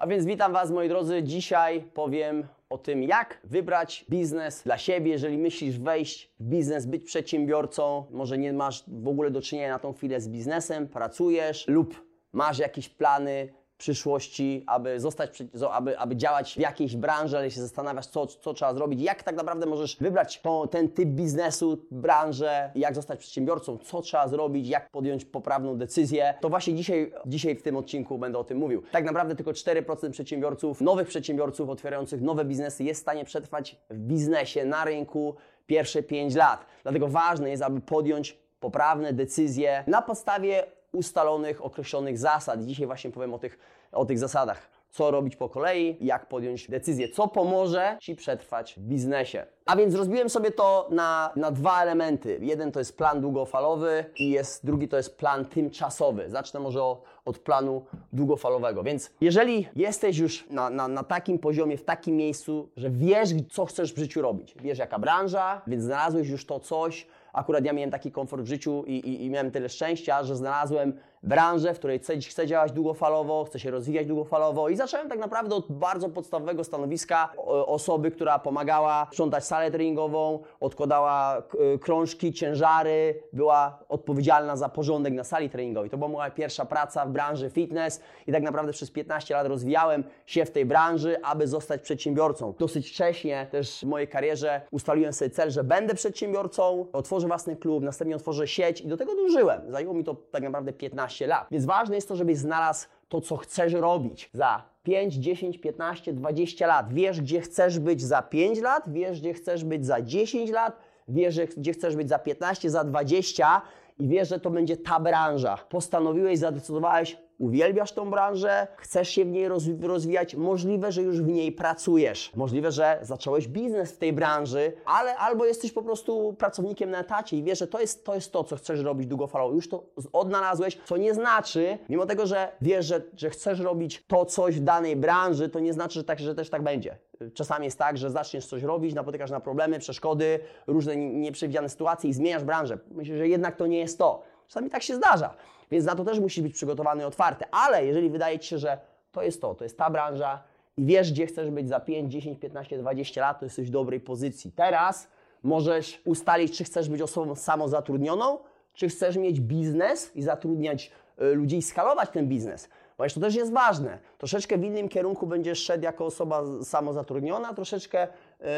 A więc witam Was, moi drodzy. Dzisiaj powiem o tym, jak wybrać biznes dla siebie, jeżeli myślisz wejść w biznes, być przedsiębiorcą, może nie masz w ogóle do czynienia na tą chwilę z biznesem, pracujesz lub masz jakieś plany przyszłości, aby zostać, aby, aby działać w jakiejś branży, ale się zastanawiasz, co, co trzeba zrobić, jak tak naprawdę możesz wybrać ten typ biznesu, branżę, jak zostać przedsiębiorcą, co trzeba zrobić, jak podjąć poprawną decyzję, to właśnie dzisiaj, dzisiaj w tym odcinku będę o tym mówił. Tak naprawdę tylko 4% przedsiębiorców, nowych przedsiębiorców otwierających nowe biznesy jest w stanie przetrwać w biznesie, na rynku pierwsze 5 lat. Dlatego ważne jest, aby podjąć poprawne decyzje na podstawie ustalonych, określonych zasad. Dzisiaj właśnie powiem o tych, o tych zasadach. Co robić po kolei, jak podjąć decyzję, co pomoże Ci przetrwać w biznesie. A więc rozbiłem sobie to na, na dwa elementy. Jeden to jest plan długofalowy i jest, drugi to jest plan tymczasowy. Zacznę może o, od planu długofalowego. Więc jeżeli jesteś już na, na, na takim poziomie, w takim miejscu, że wiesz, co chcesz w życiu robić, wiesz jaka branża, więc znalazłeś już to coś, Akurat ja miałem taki komfort w życiu i, i, i miałem tyle szczęścia, że znalazłem branżę, w której chcę, chcę działać długofalowo, chcę się rozwijać długofalowo i zacząłem tak naprawdę od bardzo podstawowego stanowiska osoby, która pomagała sprzątać salę treningową, odkładała krążki, ciężary, była odpowiedzialna za porządek na sali treningowej. To była moja pierwsza praca w branży fitness i tak naprawdę przez 15 lat rozwijałem się w tej branży, aby zostać przedsiębiorcą. Dosyć wcześnie też w mojej karierze ustaliłem sobie cel, że będę przedsiębiorcą, otworzę własny klub, następnie otworzę sieć i do tego dążyłem. Zajęło mi to tak naprawdę 15 15 lat. Więc ważne jest to, żebyś znalazł to, co chcesz robić za 5, 10, 15, 20 lat. Wiesz, gdzie chcesz być za 5 lat, wiesz, gdzie chcesz być za 10 lat, wiesz, gdzie chcesz być za 15, za 20 i wiesz, że to będzie ta branża. Postanowiłeś, zadecydowałeś, uwielbiasz tą branżę, chcesz się w niej rozwijać, możliwe, że już w niej pracujesz. Możliwe, że zacząłeś biznes w tej branży, ale albo jesteś po prostu pracownikiem na etacie i wiesz, że to jest to, jest to co chcesz robić długofalowo. Już to odnalazłeś, co nie znaczy, mimo tego, że wiesz, że, że chcesz robić to coś w danej branży, to nie znaczy, że, tak, że też tak będzie. Czasami jest tak, że zaczniesz coś robić, napotykasz na problemy, przeszkody, różne nieprzewidziane sytuacje i zmieniasz branżę. Myślę, że jednak to nie jest to. Czasami tak się zdarza. Więc na to też musisz być przygotowany i otwarty. Ale jeżeli wydaje Ci się, że to jest to, to jest ta branża i wiesz, gdzie chcesz być za 5, 10, 15, 20 lat, to jesteś w dobrej pozycji. Teraz możesz ustalić, czy chcesz być osobą samozatrudnioną, czy chcesz mieć biznes i zatrudniać y, ludzi i skalować ten biznes. Ponieważ to też jest ważne. Troszeczkę w innym kierunku będziesz szedł jako osoba samozatrudniona, troszeczkę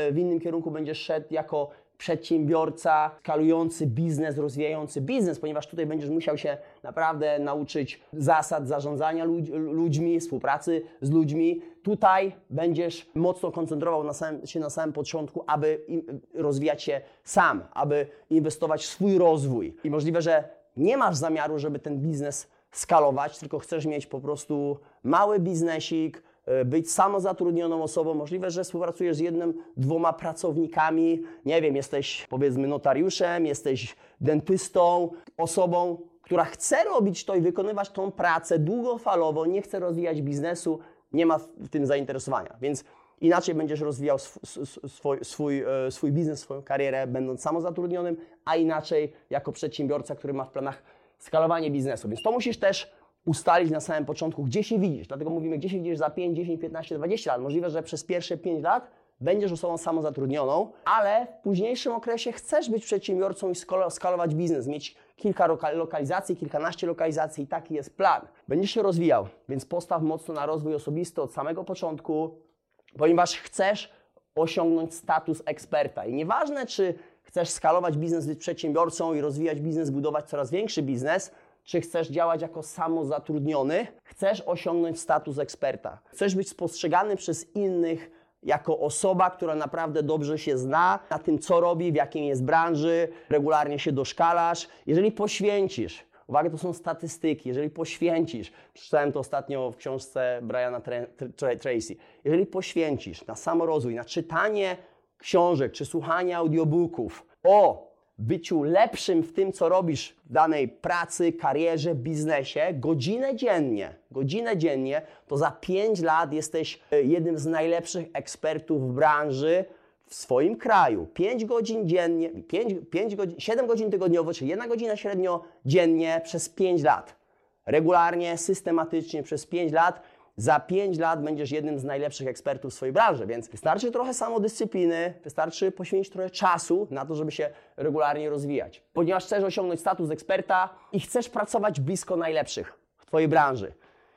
y, w innym kierunku będziesz szedł jako przedsiębiorca, skalujący biznes, rozwijający biznes, ponieważ tutaj będziesz musiał się naprawdę nauczyć zasad zarządzania ludźmi, współpracy z ludźmi. Tutaj będziesz mocno koncentrował na samym, się na samym początku, aby rozwijać się sam, aby inwestować w swój rozwój. I możliwe, że nie masz zamiaru, żeby ten biznes skalować, tylko chcesz mieć po prostu mały biznesik, być samozatrudnioną osobą. Możliwe, że współpracujesz z jednym, dwoma pracownikami. Nie wiem, jesteś powiedzmy notariuszem, jesteś dentystą, osobą, która chce robić to i wykonywać tą pracę długofalowo, nie chce rozwijać biznesu, nie ma w tym zainteresowania. Więc inaczej będziesz rozwijał swój, swój, e, swój biznes, swoją karierę, będąc samozatrudnionym, a inaczej jako przedsiębiorca, który ma w planach skalowanie biznesu. Więc to musisz też ustalić na samym początku, gdzie się widzisz. Dlatego mówimy, gdzie się widzisz za 5, 10, 15, 20 lat. Możliwe, że przez pierwsze 5 lat będziesz osobą samozatrudnioną, ale w późniejszym okresie chcesz być przedsiębiorcą i skalować biznes, mieć kilka lokalizacji, kilkanaście lokalizacji i taki jest plan. Będziesz się rozwijał, więc postaw mocno na rozwój osobisty od samego początku, ponieważ chcesz osiągnąć status eksperta. I nieważne, czy chcesz skalować biznes, być przedsiębiorcą i rozwijać biznes, budować coraz większy biznes, czy chcesz działać jako samozatrudniony, chcesz osiągnąć status eksperta. Chcesz być spostrzegany przez innych jako osoba, która naprawdę dobrze się zna na tym, co robi, w jakiej jest branży, regularnie się doszkalasz. Jeżeli poświęcisz, uwaga, to są statystyki, jeżeli poświęcisz, przeczytałem to ostatnio w książce Briana Tracy, jeżeli poświęcisz na samorozwój, na czytanie książek czy słuchanie audiobooków o byciu lepszym w tym, co robisz w danej pracy, karierze, biznesie, godzinę dziennie, godzinę dziennie, to za 5 lat jesteś e, jednym z najlepszych ekspertów w branży w swoim kraju. 5 godzin dziennie, 5, 5 godzin, 7 godzin tygodniowo, czyli 1 godzina średnio dziennie przez 5 lat. Regularnie, systematycznie przez 5 lat za 5 lat będziesz jednym z najlepszych ekspertów w swojej branży, więc wystarczy trochę samodyscypliny, wystarczy poświęcić trochę czasu na to, żeby się regularnie rozwijać. Ponieważ chcesz osiągnąć status eksperta i chcesz pracować blisko najlepszych w Twojej branży.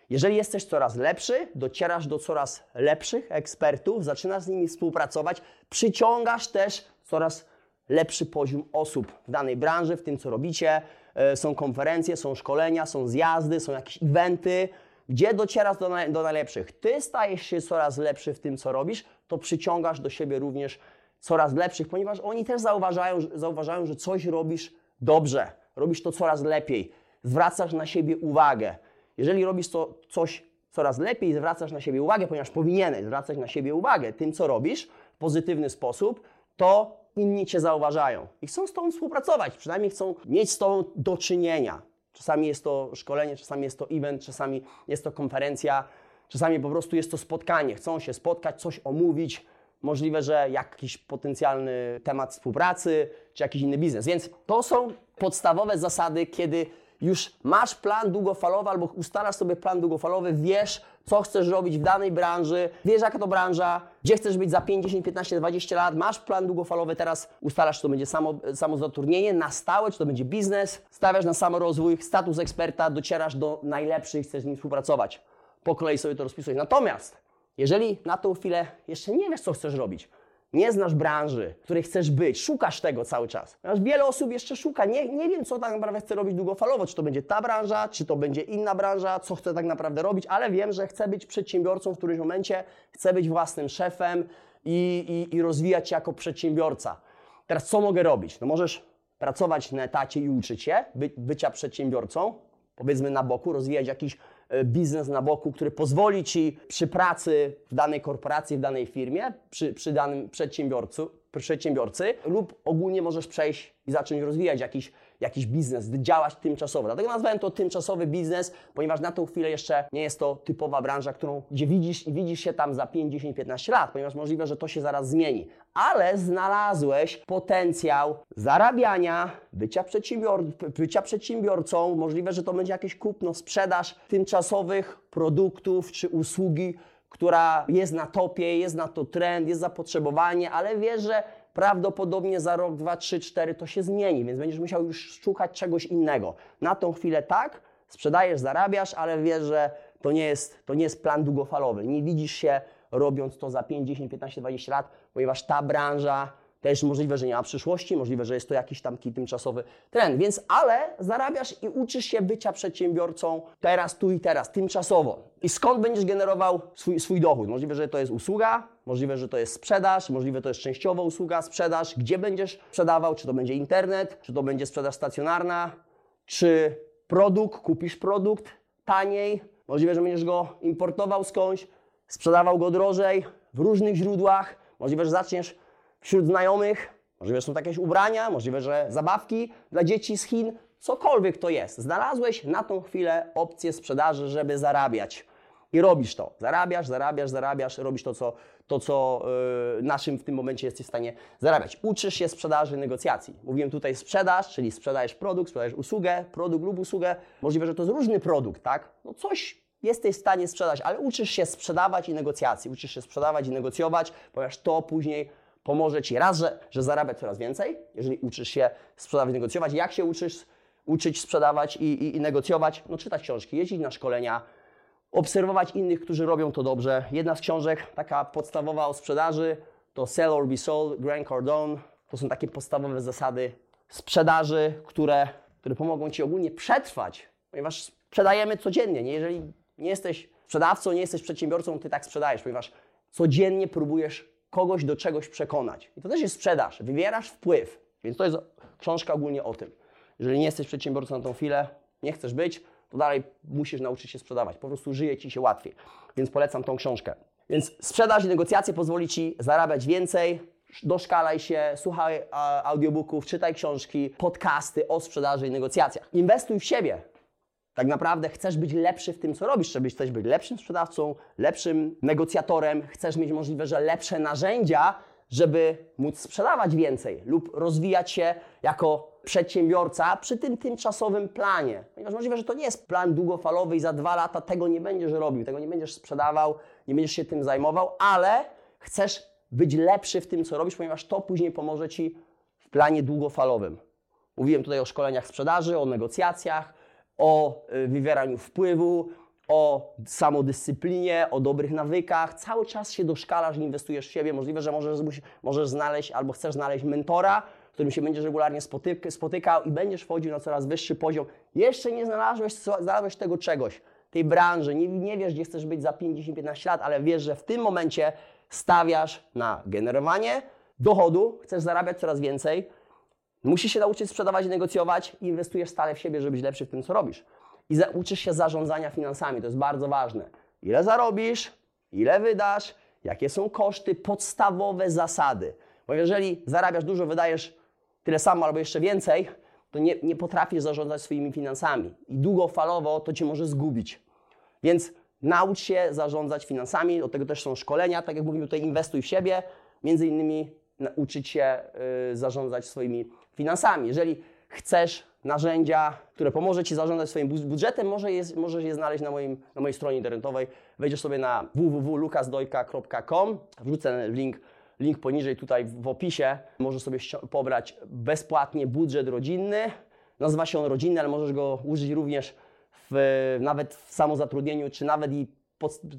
Jeżeli jesteś coraz lepszy, docierasz do coraz lepszych ekspertów, zaczynasz z nimi współpracować, przyciągasz też coraz lepszy poziom osób w danej branży, w tym co robicie. E, są konferencje, są szkolenia, są zjazdy, są jakieś eventy, gdzie docierasz do, do najlepszych. Ty stajesz się coraz lepszy w tym, co robisz, to przyciągasz do siebie również coraz lepszych, ponieważ oni też zauważają, zauważają, że coś robisz dobrze, robisz to coraz lepiej, zwracasz na siebie uwagę. Jeżeli robisz to coś coraz lepiej, zwracasz na siebie uwagę, ponieważ powinieneś zwracać na siebie uwagę tym, co robisz w pozytywny sposób, to inni Cię zauważają i chcą z Tobą współpracować, przynajmniej chcą mieć z Tobą do czynienia. Czasami jest to szkolenie, czasami jest to event, czasami jest to konferencja, czasami po prostu jest to spotkanie. Chcą się spotkać, coś omówić, możliwe, że jakiś potencjalny temat współpracy, czy jakiś inny biznes. Więc to są podstawowe zasady, kiedy już masz plan długofalowy albo ustalasz sobie plan długofalowy, wiesz, co chcesz robić w danej branży, wiesz, jaka to branża, gdzie chcesz być za 5, 10, 15, 20 lat, masz plan długofalowy, teraz ustalasz, czy to będzie samo, samozatrudnienie na stałe, czy to będzie biznes, stawiasz na samorozwój, status eksperta, docierasz do najlepszych, chcesz z nim współpracować. Po kolei sobie to rozpisujesz. Natomiast, jeżeli na tą chwilę jeszcze nie wiesz, co chcesz robić, nie znasz branży, w której chcesz być, szukasz tego cały czas. Ponieważ wiele osób jeszcze szuka, nie, nie wiem, co tak naprawdę chce robić długofalowo, czy to będzie ta branża, czy to będzie inna branża, co chcę tak naprawdę robić, ale wiem, że chcę być przedsiębiorcą w którymś momencie, chcę być własnym szefem i, i, i rozwijać się jako przedsiębiorca. Teraz co mogę robić? No możesz pracować na etacie i uczyć się by, bycia przedsiębiorcą, powiedzmy na boku, rozwijać jakiś biznes na boku, który pozwoli Ci przy pracy w danej korporacji, w danej firmie, przy, przy danym przedsiębiorcu, przedsiębiorcy lub ogólnie możesz przejść i zacząć rozwijać jakiś, jakiś biznes, działać tymczasowo. Dlatego nazwałem to tymczasowy biznes, ponieważ na tą chwilę jeszcze nie jest to typowa branża, którą, gdzie widzisz i widzisz się tam za 5, 10, 15 lat, ponieważ możliwe, że to się zaraz zmieni. Ale znalazłeś potencjał zarabiania, bycia, przedsiębior bycia przedsiębiorcą, możliwe, że to będzie jakieś kupno, sprzedaż tymczasowych produktów czy usługi, która jest na topie, jest na to trend, jest zapotrzebowanie, ale wiesz, że prawdopodobnie za rok, dwa, trzy, cztery to się zmieni, więc będziesz musiał już szukać czegoś innego. Na tą chwilę tak, sprzedajesz, zarabiasz, ale wiesz, że to nie jest, to nie jest plan długofalowy. Nie widzisz się robiąc to za 5, 10, 15, 20 lat, ponieważ ta branża też możliwe, że nie ma przyszłości, możliwe, że jest to jakiś tam tymczasowy trend. Więc, ale zarabiasz i uczysz się bycia przedsiębiorcą teraz, tu i teraz, tymczasowo. I skąd będziesz generował swój, swój dochód? Możliwe, że to jest usługa, możliwe, że to jest sprzedaż, możliwe, że to jest częściowa usługa, sprzedaż. Gdzie będziesz sprzedawał? Czy to będzie internet, czy to będzie sprzedaż stacjonarna, czy produkt, kupisz produkt taniej, możliwe, że będziesz go importował skądś, sprzedawał go drożej, w różnych źródłach, możliwe, że zaczniesz wśród znajomych, możliwe, że są jakieś ubrania, możliwe, że zabawki dla dzieci z Chin, cokolwiek to jest. Znalazłeś na tą chwilę opcję sprzedaży, żeby zarabiać. I robisz to. Zarabiasz, zarabiasz, zarabiasz, robisz to, co, to, co yy, naszym w tym momencie jesteś w stanie zarabiać. Uczysz się sprzedaży, negocjacji. Mówiłem tutaj sprzedaż, czyli sprzedajesz produkt, sprzedajesz usługę, produkt lub usługę. Możliwe, że to jest różny produkt, tak? No coś jesteś w stanie sprzedać, ale uczysz się sprzedawać i negocjacji. Uczysz się sprzedawać i negocjować, ponieważ to później pomoże Ci raz, że, że zarabiać coraz więcej, jeżeli uczysz się sprzedawać, negocjować. Jak się uczysz uczyć sprzedawać i, i, i negocjować? No czytać książki, jeździć na szkolenia, obserwować innych, którzy robią to dobrze. Jedna z książek, taka podstawowa o sprzedaży, to Sell or Be Sold, Grant Cardone. To są takie podstawowe zasady sprzedaży, które, które pomogą Ci ogólnie przetrwać, ponieważ sprzedajemy codziennie. Nie? Jeżeli nie jesteś sprzedawcą, nie jesteś przedsiębiorcą, Ty tak sprzedajesz, ponieważ codziennie próbujesz kogoś do czegoś przekonać. I to też jest sprzedaż. Wywierasz wpływ. Więc to jest książka ogólnie o tym. Jeżeli nie jesteś przedsiębiorcą na tą chwilę, nie chcesz być, to dalej musisz nauczyć się sprzedawać. Po prostu żyje Ci się łatwiej. Więc polecam tą książkę. Więc sprzedaż i negocjacje pozwoli Ci zarabiać więcej, doszkalaj się, słuchaj audiobooków, czytaj książki, podcasty o sprzedaży i negocjacjach. Inwestuj w siebie tak naprawdę chcesz być lepszy w tym, co robisz, chcesz być lepszym sprzedawcą, lepszym negocjatorem, chcesz mieć możliwe, że lepsze narzędzia żeby móc sprzedawać więcej lub rozwijać się jako przedsiębiorca przy tym tymczasowym planie. Ponieważ możliwe, że to nie jest plan długofalowy i za dwa lata tego nie będziesz robił, tego nie będziesz sprzedawał, nie będziesz się tym zajmował, ale chcesz być lepszy w tym, co robisz, ponieważ to później pomoże Ci w planie długofalowym. Mówiłem tutaj o szkoleniach sprzedaży, o negocjacjach, o y, wywieraniu wpływu, o samodyscyplinie, o dobrych nawykach. Cały czas się doszkalasz inwestujesz w siebie. Możliwe, że możesz, możesz znaleźć albo chcesz znaleźć mentora, którym się będziesz regularnie spotyk spotykał i będziesz wchodził na coraz wyższy poziom. Jeszcze nie znalazłeś, znalazłeś tego czegoś, tej branży, nie, nie wiesz, gdzie chcesz być za 5, 10, 15 lat, ale wiesz, że w tym momencie stawiasz na generowanie dochodu, chcesz zarabiać coraz więcej, musisz się nauczyć sprzedawać i negocjować i inwestujesz stale w siebie, żeby być lepszy w tym, co robisz. I uczysz się zarządzania finansami, to jest bardzo ważne. Ile zarobisz, ile wydasz, jakie są koszty, podstawowe zasady. Bo jeżeli zarabiasz dużo, wydajesz tyle samo albo jeszcze więcej, to nie, nie potrafisz zarządzać swoimi finansami. I długofalowo to Cię może zgubić. Więc naucz się zarządzać finansami, do tego też są szkolenia, tak jak mówimy tutaj, inwestuj w siebie, między innymi nauczyć się y, zarządzać swoimi finansami. Jeżeli chcesz narzędzia, które pomoże Ci zarządzać swoim budżetem, może je, możesz je znaleźć na, moim, na mojej stronie internetowej. Wejdziesz sobie na www.lukasdojka.com, wrzucę link, link poniżej tutaj w opisie. Możesz sobie pobrać bezpłatnie budżet rodzinny. Nazywa się on rodzinny, ale możesz go użyć również w, nawet w samozatrudnieniu, czy nawet i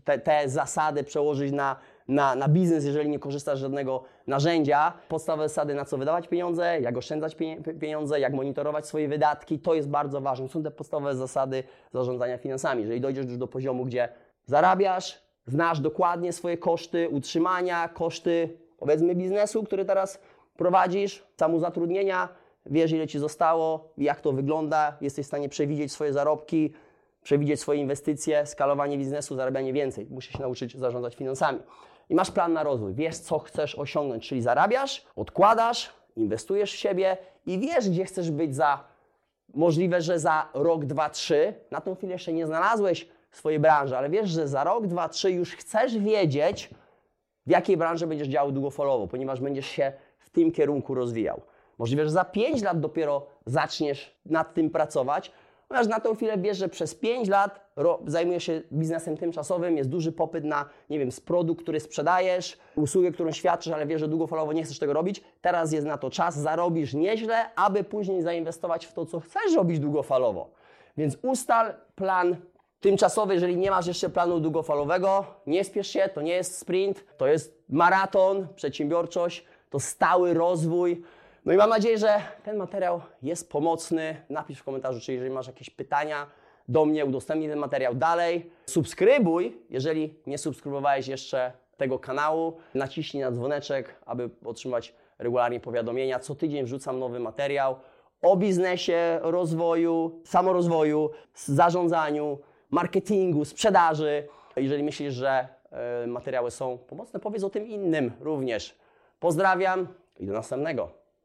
te, te zasady przełożyć na na, na biznes, jeżeli nie korzystasz z żadnego narzędzia. Podstawowe zasady, na co wydawać pieniądze, jak oszczędzać pieniądze, jak monitorować swoje wydatki, to jest bardzo ważne. Są te podstawowe zasady zarządzania finansami. Jeżeli dojdziesz już do poziomu, gdzie zarabiasz, znasz dokładnie swoje koszty utrzymania, koszty powiedzmy biznesu, który teraz prowadzisz, samozatrudnienia, wiesz ile Ci zostało, jak to wygląda, jesteś w stanie przewidzieć swoje zarobki, przewidzieć swoje inwestycje, skalowanie biznesu, zarabianie więcej. Musisz się nauczyć zarządzać finansami i masz plan na rozwój, wiesz co chcesz osiągnąć, czyli zarabiasz, odkładasz, inwestujesz w siebie i wiesz, gdzie chcesz być za możliwe, że za rok, dwa, trzy. Na tą chwilę jeszcze nie znalazłeś swojej branży, ale wiesz, że za rok, dwa, trzy już chcesz wiedzieć, w jakiej branży będziesz działał długofalowo, ponieważ będziesz się w tym kierunku rozwijał. Możliwe, że za 5 lat dopiero zaczniesz nad tym pracować, Ponieważ na tą chwilę wiesz, że przez 5 lat zajmujesz się biznesem tymczasowym, jest duży popyt na, nie wiem, produkt, który sprzedajesz, usługę, którą świadczysz, ale wiesz, że długofalowo nie chcesz tego robić. Teraz jest na to czas, zarobisz nieźle, aby później zainwestować w to, co chcesz robić długofalowo. Więc ustal plan tymczasowy, jeżeli nie masz jeszcze planu długofalowego, nie spiesz się, to nie jest sprint, to jest maraton, przedsiębiorczość, to stały rozwój. No i mam nadzieję, że ten materiał jest pomocny. Napisz w komentarzu, czy jeżeli masz jakieś pytania do mnie, udostępnij ten materiał dalej. Subskrybuj, jeżeli nie subskrybowałeś jeszcze tego kanału. Naciśnij na dzwoneczek, aby otrzymać regularnie powiadomienia. Co tydzień wrzucam nowy materiał o biznesie, rozwoju, samorozwoju, zarządzaniu, marketingu, sprzedaży. Jeżeli myślisz, że y, materiały są pomocne, powiedz o tym innym również. Pozdrawiam i do następnego.